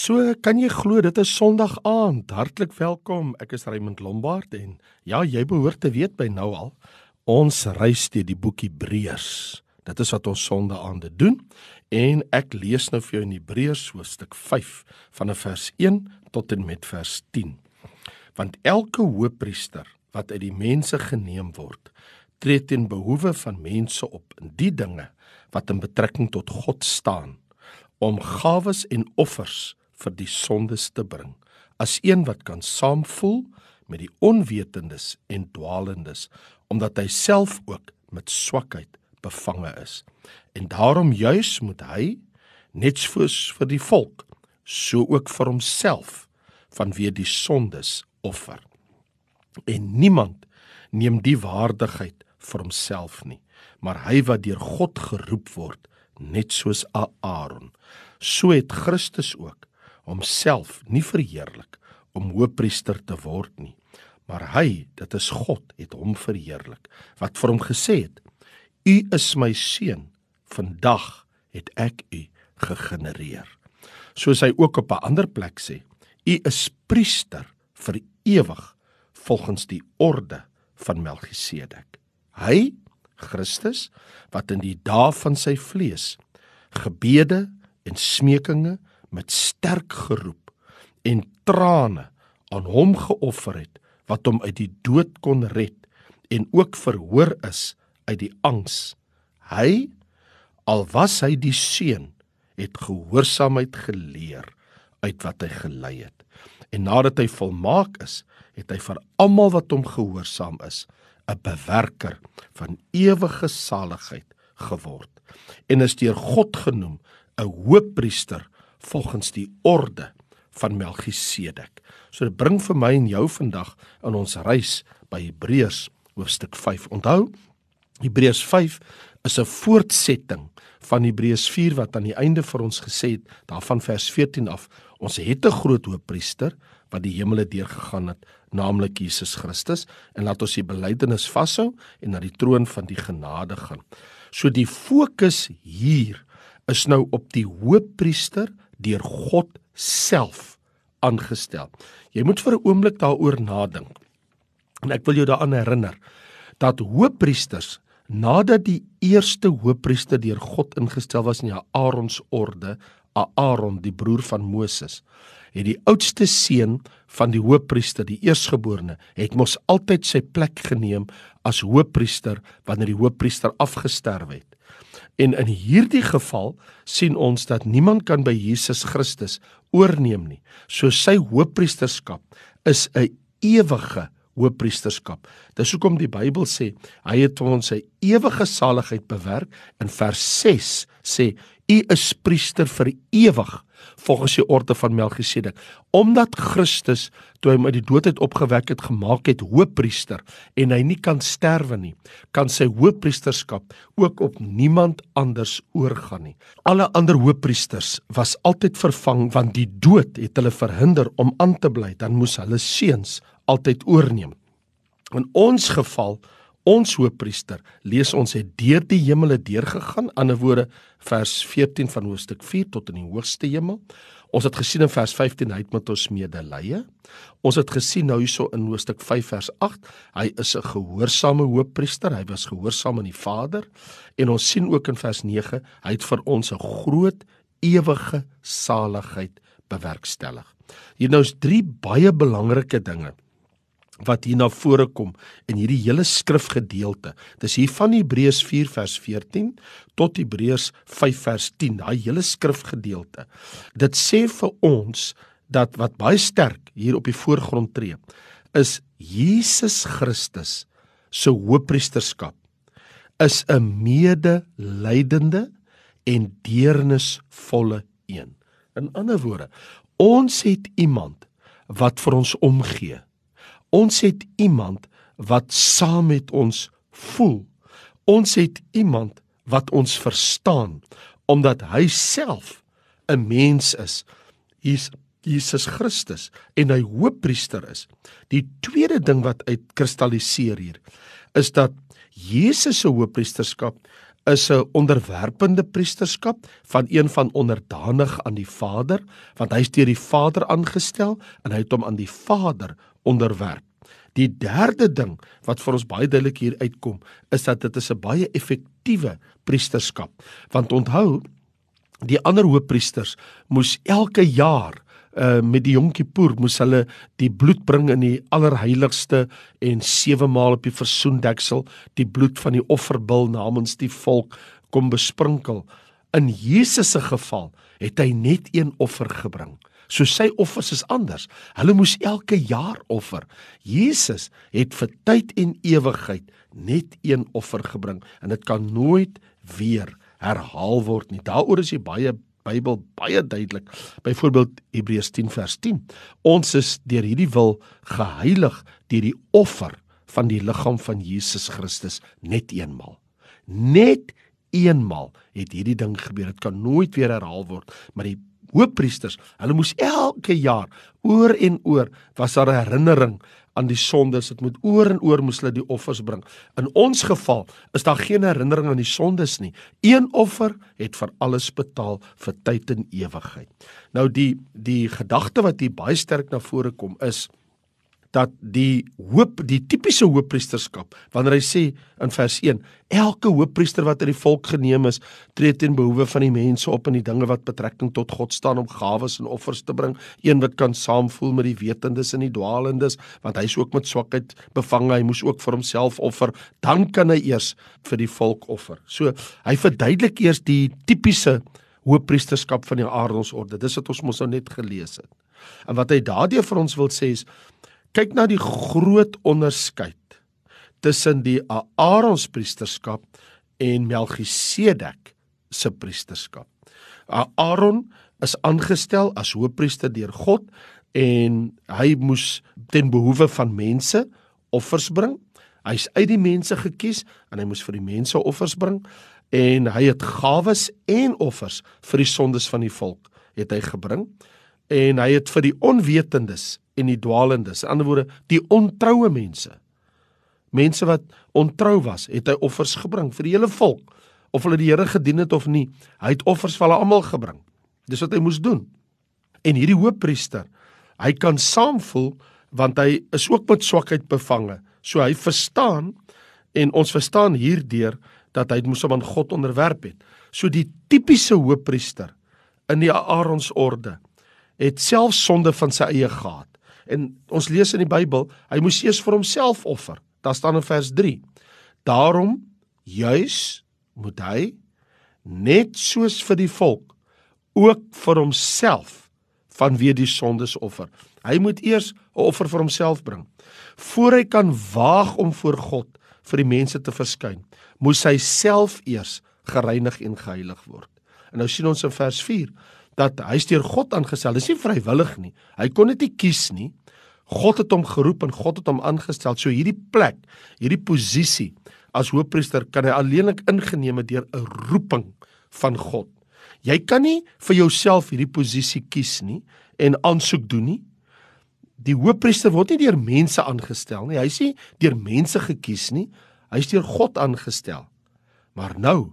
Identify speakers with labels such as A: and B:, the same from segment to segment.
A: So kan jy glo dit is Sondag aand. Hartlik welkom. Ek is Raymond Lombard en ja, jy behoort te weet by nou al, ons reis deur die boek Hebreërs. Dit is wat ons Sondag aande doen en ek lees nou vir jou in Hebreërs hoofstuk 5 vanaf vers 1 tot en met vers 10. Want elke hoëpriester wat uit die mense geneem word, tree ten behoeve van mense op in die dinge wat in betrekking tot God staan om gawes en offers vir die sondes te bring as een wat kan saamvoel met die onwetendes en dwalendes omdat hy self ook met swakheid bevange is. En daarom juis moet hy net soos vir die volk so ook vir homself vanweë die sondes offer. En niemand neem die waardigheid vir homself nie maar hy wat deur God geroep word net soos Aaron so het Christus ook homself nie verheerlik om hoëpriester te word nie maar hy dit is God het hom verheerlik wat vir hom gesê het u is my seun vandag het ek u gegenereer. Soos hy ook op 'n ander plek sê u is priester vir ewig volgens die orde van Melchisedek. Hy Christus wat in die dae van sy vlees gebede en smekinge met sterk geroep en trane aan hom geoffer het wat hom uit die dood kon red en ook verhoor is uit die angs. Hy al was hy die seun het gehoorsaamheid geleer uit wat hy gelei het. En nadat hy volmaak is het hy vir almal wat hom gehoorsaam is 'n bewerker van ewige saligheid geword en is deur God genoem 'n hoëpriester volgens die orde van Melchisedek. So dit bring vir my en jou vandag in ons reis by Hebreërs hoofstuk 5. Onthou, Hebreërs 5 is 'n voortsetting van Hebreërs 4 wat aan die einde vir ons gesê het, daarvan vers 14 af, ons het 'n groot hoëpriester wat die hemele deurgegaan het, naamlik Jesus Christus, en laat ons die belydenis vashou en na die troon van die genade gaan. So die fokus hier is nou op die hoëpriester deur God self aangestel. Jy moet vir 'n oomblik daaroor nadink. En ek wil jou daaraan herinner dat hoëpriesters nadat die eerste hoëpriester deur God ingestel was in Aaron se orde, Aaron die broer van Moses, het die oudste seun van die hoëpriester, die eersgeborene, het mos altyd sy plek geneem as hoëpriester wanneer die hoëpriester afgesterf het. En in hierdie geval sien ons dat niemand kan by Jesus Christus oorneem nie. So sy hoëpriesterskap is 'n ewige hoëpriesterskap. Dis hoekom die Bybel sê hy het vir ons sy ewige saligheid bewerk. In vers 6 sê u is priester vir ewig volgens die orde van Melchisedek. Omdat Christus toe hy uit die dood uit opgewek het gemaak het hoëpriester en hy nie kan sterwe nie kan sy hoëpriesterskap ook op niemand anders oorgaan nie. Alle ander hoëpriesters was altyd vervang want die dood het hulle verhinder om aan te bly. Dan moes hulle seuns altyd oorneem. In ons geval ons hoëpriester lees ons het deur die hemele deurgegaan ander woorde vers 14 van hoofstuk 4 tot in die hoogste hemel. Ons het gesien in vers 15 hy het met ons medelee. Ons het gesien nou hierso in hoofstuk 5 vers 8 hy is 'n gehoorsame hoëpriester hy was gehoorsaam aan die Vader. En ons sien ook in vers 9 hy het vir ons 'n groot ewige saligheid bewerkstellig. Hier nou is drie baie belangrike dinge wat hier na vore kom in hierdie hele skrifgedeelte. Dis hier van Hebreërs 4 vers 14 tot Hebreërs 5 vers 10, daai hele skrifgedeelte. Dit sê vir ons dat wat baie sterk hier op die voorgrond tree, is Jesus Christus se hoëpriesterskap is 'n medelydende en deernisvolle een. In ander woorde, ons het iemand wat vir ons omgee Ons het iemand wat saam met ons voel. Ons het iemand wat ons verstaan omdat hy self 'n mens is. Hy's Jesus Christus en hy hoëpriester is. Die tweede ding wat uitkristalliseer hier is dat Jesus se hoëpriesterskap is 'n onderwerpende priesterskap van een van onderdanig aan die Vader, want hy is deur die Vader aangestel en hy het hom aan die Vader onderwerp. Die derde ding wat vir ons baie duidelik hier uitkom, is dat dit is 'n baie effektiewe priesterskap. Want onthou, die ander hoofpriesters moes elke jaar uh met die Yom Kippur moes hulle die bloed bring in die allerheiligste en sewe maal op die versoendeksel die bloed van die offerbil namens die volk kom besprinkel. In Jesus se geval het hy net een offer gebring. So sy offers is anders. Hulle moes elke jaar offer. Jesus het vir tyd en ewigheid net een offer gebring en dit kan nooit weer herhaal word nie. Daaroor is die baie Bybel baie duidelik. Byvoorbeeld Hebreërs 10 vers 10. Ons is deur hierdie wil geheilig deur die offer van die liggaam van Jesus Christus net eenmal. Net eenmal het hierdie ding gebeur. Dit kan nooit weer herhaal word, maar die hoofpriesters, hulle moes elke jaar oor en oor was daar 'n herinnering aan die sondes. Dit moet oor en oor moes hulle die offers bring. In ons geval is daar geen herinnering aan die sondes nie. Een offer het vir alles betaal vir tyd en ewigheid. Nou die die gedagte wat hier baie sterk na vore kom is dat die hoop die tipiese hoofpriesterskap wanneer hy sê in vers 1 elke hoofpriester wat uit die volk geneem is tree teen behoewe van die mense op in die dinge wat betrekking tot God staan om gawes en offers te bring. Een wat kan saamvoel met die wetendes en die dwaalendes want hy's ook met swakheid bevange. Hy moes ook vir homself offer. Dan kan hy eers vir die volk offer. So hy verduidelik eers die tipiese hoofpriesterskap van die Aaronsorde dis wat ons mos nou net gelees het. En wat hy daardeur vir ons wil sê is kyk na die groot onderskeid tussen die Aaronspriesterskap en Melchisedek se priesterskap. Aaron is aangestel as hoofpriester deur God en hy moes ten behoewe van mense offers bring. Hy's uit die mense gekies en hy moes vir die mense offers bring en hy het gawes en offers vir die sondes van die volk het hy gebring en hy het vir die onwetendes en die dwalendes, in ander woorde, die ontroue mense. Mense wat ontrou was, het hy offers gebring vir die hele volk, of hulle die Here gedien het of nie. Hy het offers vir hulle almal gebring. Dis wat hy moes doen. En hierdie hoofpriester, hy kan saamvoel want hy is ook met swakheid bevange. So hy verstaan en ons verstaan hierdeur dat hy moes hom aan God onderwerp het. So die tipiese hoofpriester in die Aaronsorde het self sonde van sy eie gehad. En ons lees in die Bybel, hy moes eers vir homself offer. Daar staan in vers 3. Daarom juis moet hy net soos vir die volk ook vir homself vanweë die sondes offer. Hy moet eers 'n offer vir homself bring voor hy kan waag om voor God vir die mense te verskyn. Moes hy self eers gereinig en geheilig word. En nou sien ons in vers 4 dat hy deur God aangestel. Dis nie vrywillig nie. Hy kon dit nie kies nie. God het hom geroep en God het hom aangestel. So hierdie plek, hierdie posisie as hoofpriester kan hy alleenlik ingeneem deur 'n roeping van God. Jy kan nie vir jouself hierdie posisie kies nie en aansoek doen nie. Die hoofpriester word nie deur mense aangestel nie. Hy is nie deur mense gekies nie. Hy is deur God aangestel. Maar nou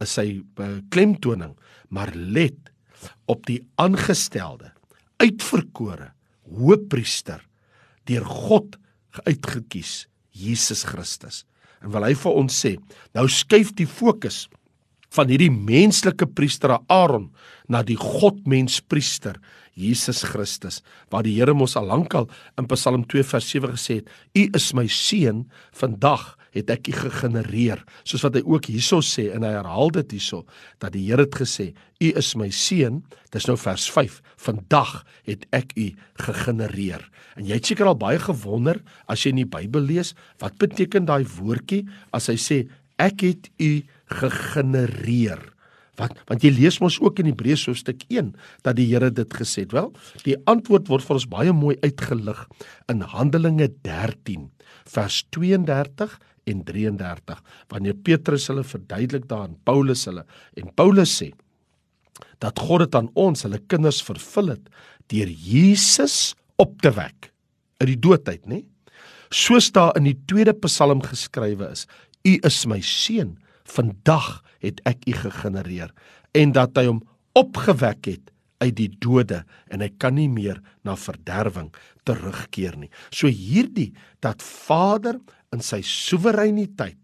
A: is sy klemtoning, maar let op die aangestelde, uitverkore hoëpriester deur God uitgekies, Jesus Christus. En wil hy vir ons sê, nou skuif die fokus van hierdie menslike priester Aaron na die Godmenspriester Jesus Christus, waar die Here mos al lankal in Psalm 2 vers 7 gesê het: "U is my seun, vandag het ek u gegenereer." Soos wat hy ook hierso sê en hy herhaal dit hierso dat die Here het gesê: "U is my seun." Dis nou vers 5. Vandag het ek u gegenereer. En jy het seker al baie gewonder as jy in die Bybel lees, wat beteken daai woordjie as hy sê ek het u gegenereer? Want want jy lees mos ook in Hebreërs hoofstuk 1 dat die Here dit gesê het. Wel, die antwoord word vir ons baie mooi uitgelig in Handelinge 13 vers 32 en 33 wanneer Petrus hulle verduidelik daar en Paulus hulle en Paulus sê dat God dit aan ons hulle kinders vervul het deur Jesus op te wek uit die doodheid, nê? Soos daar in die tweede Psalm geskrywe is: U is my seun, vandag het ek u gegenereer en dat hy hom opgewek het uit die dode en hy kan nie meer na verderwing terugkeer nie. So hierdie dat Vader in sy soewereiniteit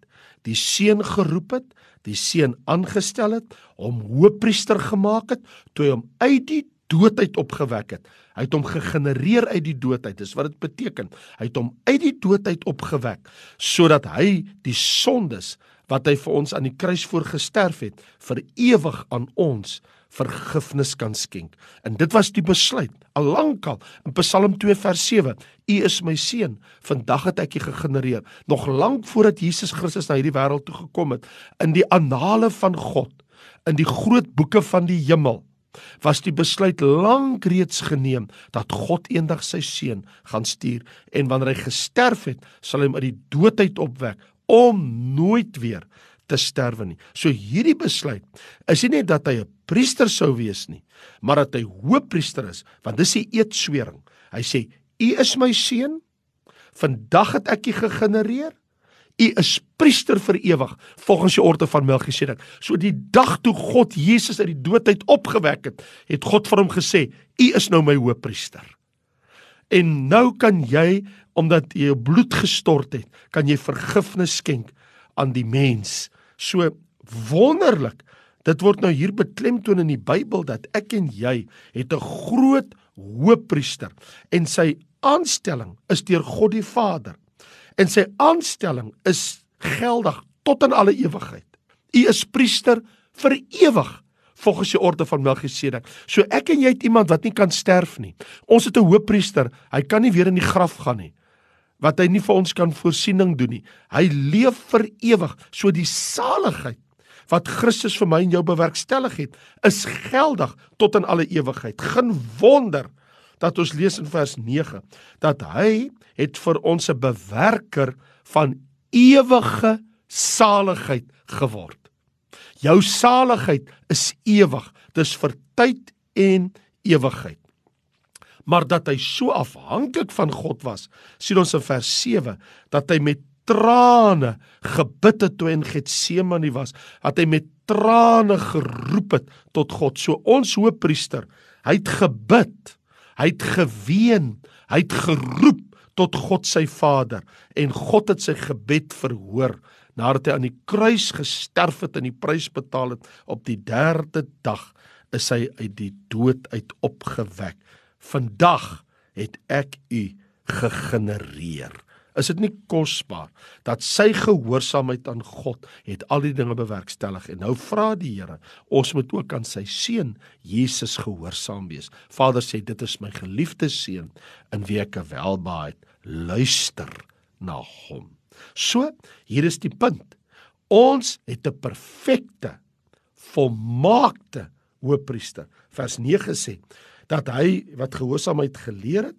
A: die seun geroep het, die seun aangestel het, hom hoëpriester gemaak het, toe hy hom uit die doodheid opgewek het. Hy het hom gegenereer uit die doodheid. Dis wat dit beteken. Hy het hom uit die doodheid opgewek sodat hy die sondes wat hy vir ons aan die kruis voorgesterf het, vir ewig aan ons vergifnis kan skenk. En dit was die besluit al lankal in Psalm 2 vers 7. U is my seun, vandag het ek u gegenereer. Nog lank voordat Jesus Christus na hierdie wêreld toe gekom het, in die annale van God, in die groot boeke van die hemel, was die besluit lank reeds geneem dat God eendag sy seun gaan stuur en wanneer hy gesterf het, sal hy hom uit die doodheid opwek om nooit weer te sterwe nie. So hierdie besluit is nie net dat hy 'n priester sou wees nie, maar dat hy hoëpriester is, want dis die eetswering. Hy sê: "U is my seun. Vandag het ek u gegenereer. U is priester vir ewig volgens die orde van Melchisedek." So die dag toe God Jesus uit die doodheid opgewek het, het God vir hom gesê: "U is nou my hoëpriester." En nou kan jy omdat jy jou bloed gestort het, kan jy vergifnis skenk aan die mens. So wonderlik. Dit word nou hier beklemtoon in die Bybel dat ek en jy het 'n groot hoëpriester en sy aanstelling is deur God die Vader. En sy aanstelling is geldig tot in alle ewigheid. U is priester vir ewig volgens die orde van Melchisedek. So ek en jy het iemand wat nie kan sterf nie. Ons het 'n hoëpriester. Hy kan nie weer in die graf gaan nie wat hy nie vir ons kan voorsiening doen nie. Hy leef vir ewig. So die saligheid wat Christus vir my en jou bewerkstellig het, is geldig tot in alle ewigheid. Geen wonder dat ons lees in vers 9 dat hy het vir ons 'n bewerker van ewige saligheid geword. Jou saligheid is ewig. Dis vir tyd en ewigheid maar dat hy so afhanklik van God was. sien ons in vers 7 dat hy met trane gebid het toe in Getsemane was, dat hy met trane geroep het tot God. So ons hoëpriester, hy het gebid, hy het geween, hy het geroep tot God sy Vader en God het sy gebed verhoor nadat hy aan die kruis gesterf het en die prys betaal het op die 3de dag is hy uit die dood uit opgewek Vandag het ek u gegenereer. Is dit nie kosbaar dat sy gehoorsaamheid aan God het al die dinge bewerkstellig en nou vra die Here, ons moet ook aan sy seun Jesus gehoorsaam wees. Vader sê dit is my geliefde seun in wie ek welbaai luister na hom. So, hier is die punt. Ons het 'n perfekte volmaakte hoëpriester. Vers 9 sê dat hy wat gehoorsaamheid geleer het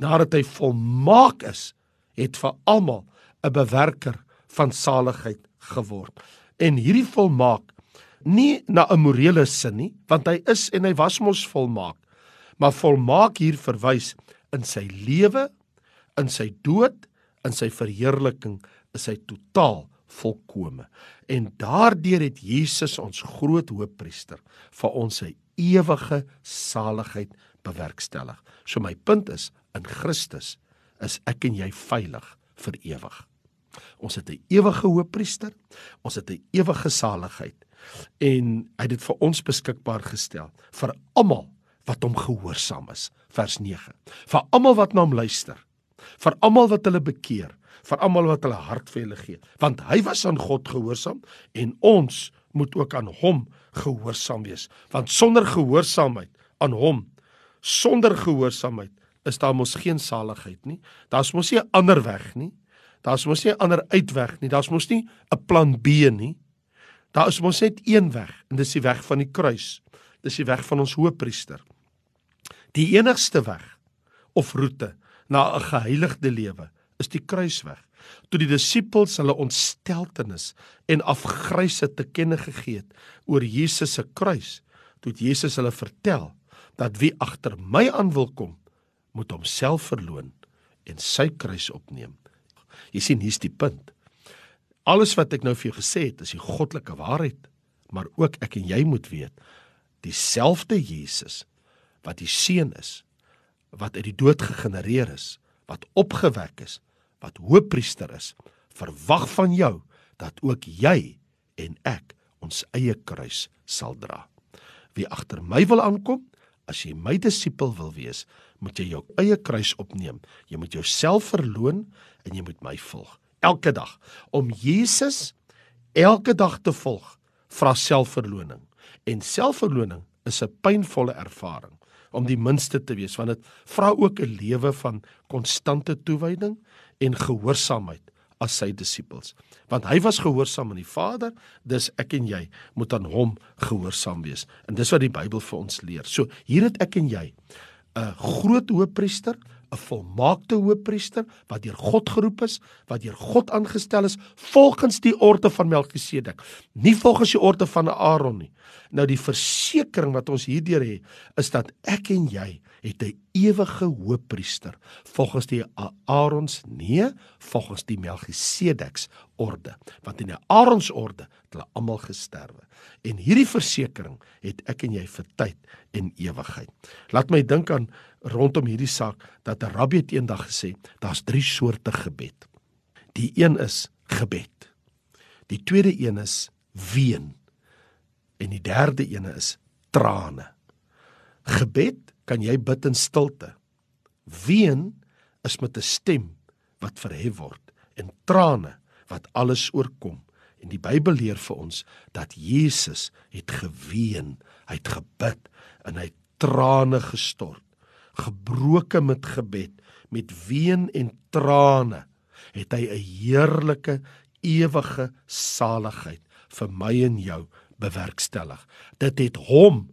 A: nadat hy volmaak is het vir almal 'n bewerker van saligheid geword en hierdie volmaak nie na 'n morele sin nie want hy is en hy was mos volmaak maar volmaak hier verwys in sy lewe in sy dood in sy verheerliking is hy totaal volkome en daardeur het Jesus ons groot hoëpriester vir ons sy ewige saligheid bewerkstellig. So my punt is in Christus is ek en jy veilig vir ewig. Ons het 'n ewige hoëpriester, ons het 'n ewige saligheid en hy het dit vir ons beskikbaar gestel vir almal wat hom gehoorsaam is. Vers 9. Vir almal wat na hom luister, vir almal wat hulle bekeer, vir almal wat hulle hart vir hulle gee, want hy was aan God gehoorsaam en ons moet ook aan hom gehoorsaam wees want sonder gehoorsaamheid aan hom sonder gehoorsaamheid is daar mos geen saligheid nie. Daar's mos nie 'n ander weg nie. Daar's mos nie 'n ander uitweg nie. Daar's mos nie 'n plan B nie. Daar is mos net een weg en dis die weg van die kruis. Dis die weg van ons hoëpriester. Die enigste weg of roete na 'n geheiligde lewe is die kruisweg. Toe die disippels hulle ontsteltenis en afgryse te kenne gegee het oor Jesus se kruis, toe het Jesus hulle vertel dat wie agter my aan wil kom, moet homself verloon en sy kruis opneem. Jy sien hier's die punt. Alles wat ek nou vir jou gesê het, is die goddelike waarheid, maar ook ek en jy moet weet, dieselfde Jesus wat die seun is, wat uit die dood gegenereer is, wat opgewek is, wat hoëpriester is, verwag van jou dat ook jy en ek ons eie kruis sal dra. Wie agter my wil aankom, as jy my disipel wil wees, moet jy jou eie kruis opneem. Jy moet jouself verloon en jy moet my volg elke dag. Om Jesus elke dag te volg, vra selfverloning. En selfverloning is 'n pynvolle ervaring om die minste te wees want dit vra ook 'n lewe van konstante toewyding en gehoorsaamheid as sy disippels. Want hy was gehoorsaam aan die Vader, dis ek en jy moet aan hom gehoorsaam wees. En dis wat die Bybel vir ons leer. So hier het ek en jy 'n groot hoëpriester, 'n volmaakte hoëpriester wat deur God geroep is, wat deur God aangestel is volgens die orde van Melchisedek, nie volgens die orde van Aaron nie. Nou die versekering wat ons hierdeur het, is dat ek en jy het 'n ewige hoëpriester volgens die Aarons nee volgens die Melchisedeks orde. Want in die Aarons orde het hulle almal gesterwe. En hierdie versekering het ek en jy vir tyd en ewigheid. Laat my dink aan rondom hierdie saak dat 'n rabbi eendag gesê daar's drie soorte gebed. Die een is gebed. Die tweede een is ween. En die derde een is trane. Gebed kan jy bid in stilte. Ween is met 'n stem wat verhef word en trane wat alles oorkom. En die Bybel leer vir ons dat Jesus het geween, hy het gebid en hy trane gestort. Gebroke met gebed, met ween en trane, het hy 'n heerlike ewige saligheid vir my en jou bewerkstellig. Dit het hom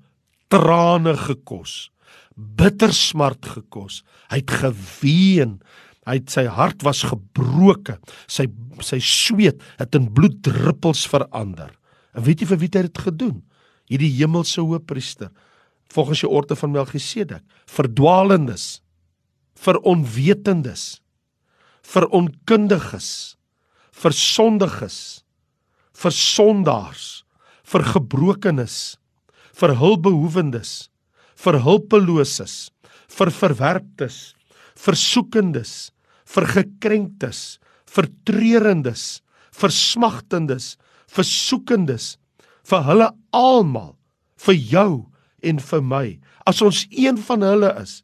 A: trane gekos bitter smart gekos. Hy het geween. Hy het sy hart was gebroken. Sy sy sweet het in bloeddruppels verander. En weet jy vir wie hy dit gedoen? Hierdie hemelse hoëpriester volgens die orde van Melchisedek, verdwalendes, vir onwetendes, vir onkundiges, vir sondiges, vir sondaars, vir gebrokenes, vir hulpbehoewendes vir hulpeloses, vir verwerptes, vir soekendes, vir gekrenktes, vir treurendes, vir smagtendes, vir soekendes, vir hulle almal, vir jou en vir my. As ons een van hulle is,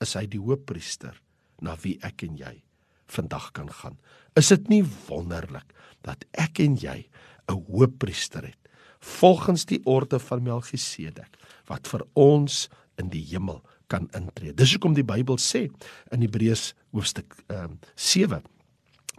A: is hy die hoëpriester na wie ek en jy vandag kan gaan. Is dit nie wonderlik dat ek en jy 'n hoëpriester het volgens die orde van Melchisedek wat vir ons in die hemel kan intree. Dis hoekom die Bybel sê in Hebreërs hoofstuk ehm um, 7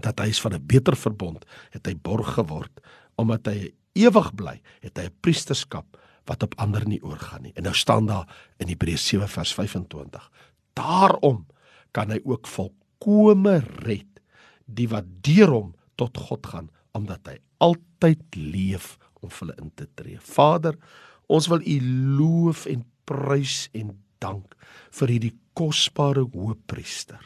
A: dat hy is van 'n beter verbond het hy borg geword omdat hy ewig bly, het hy 'n priesterskap wat op ander nie oorgaan nie. En nou staan daar in Hebreërs 7 vers 25. Daarom kan hy ook volkome red die wat deur hom tot God gaan omdat hy altyd leef om hulle in te tree. Vader, ons wil U loof en prys en dank vir hierdie kosbare hoëpriester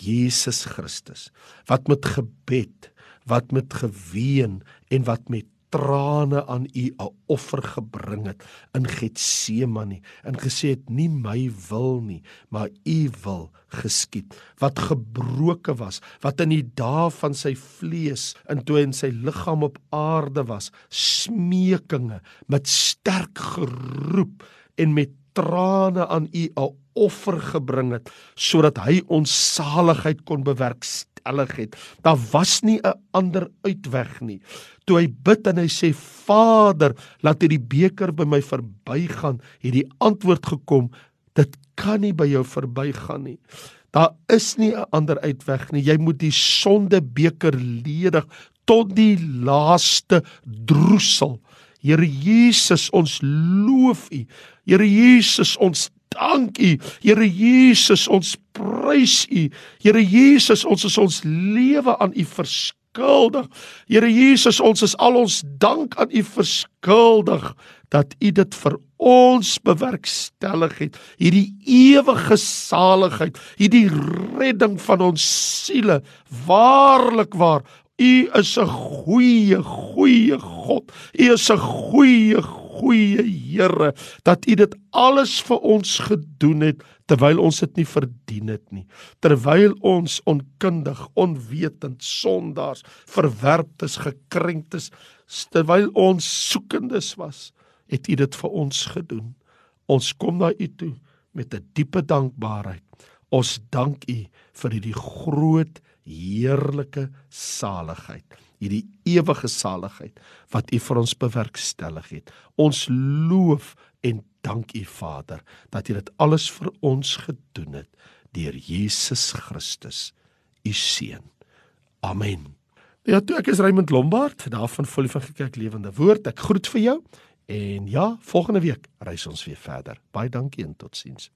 A: Jesus Christus wat met gebed, wat met geween en wat met trane aan U 'n offer gebring het in Getsemane en gesê het nie my wil nie maar U wil geskied. Wat gebroke was wat in die dae van sy vlees in toe in sy liggaam op aarde was smekinge met sterk geroep en met trane aan U 'n offer gebring het sodat hy ons saligheid kon bewerkstellig het. Daar was nie 'n ander uitweg nie. Toe hy bid en hy sê Vader, laat hierdie beker by my verbygaan, het die antwoord gekom, dit kan nie by jou verbygaan nie. Daar is nie 'n ander uitweg nie. Jy moet die sondebeker ledig tot die laaste droesel. Here Jesus, ons loof U. Here Jesus, ons dank U. Here Jesus, ons prys U. Here Jesus, ons is ons lewe aan U verskuldig. Here Jesus, ons is al ons dank aan U verskuldig dat U dit vir ons bewerkstellig het. Hierdie ewige saligheid, hierdie redding van ons siele, waarlik waar U is 'n goeie, goeie God. U is 'n goeie, goeie Here dat U dit alles vir ons gedoen het terwyl ons dit nie verdien het nie. Terwyl ons onkundig, onwetend, sondaars, verwerptes, gekrenktes, terwyl ons soekendes was, het U dit vir ons gedoen. Ons kom na U toe met 'n diepe dankbaarheid. Ons dank U vir hierdie groot heerlike saligheid, hierdie ewige saligheid wat U vir ons bewerkstellig het. Ons loof en dank U Vader dat U dit alles vir ons gedoen het deur Jesus Christus, U seun. Amen. Ja, toe ek is Raymond Lombard, daarvan volle van gekerk lewende woord. Ek groet vir jou en ja, volgende week reis ons weer verder. Baie dankie en totsiens.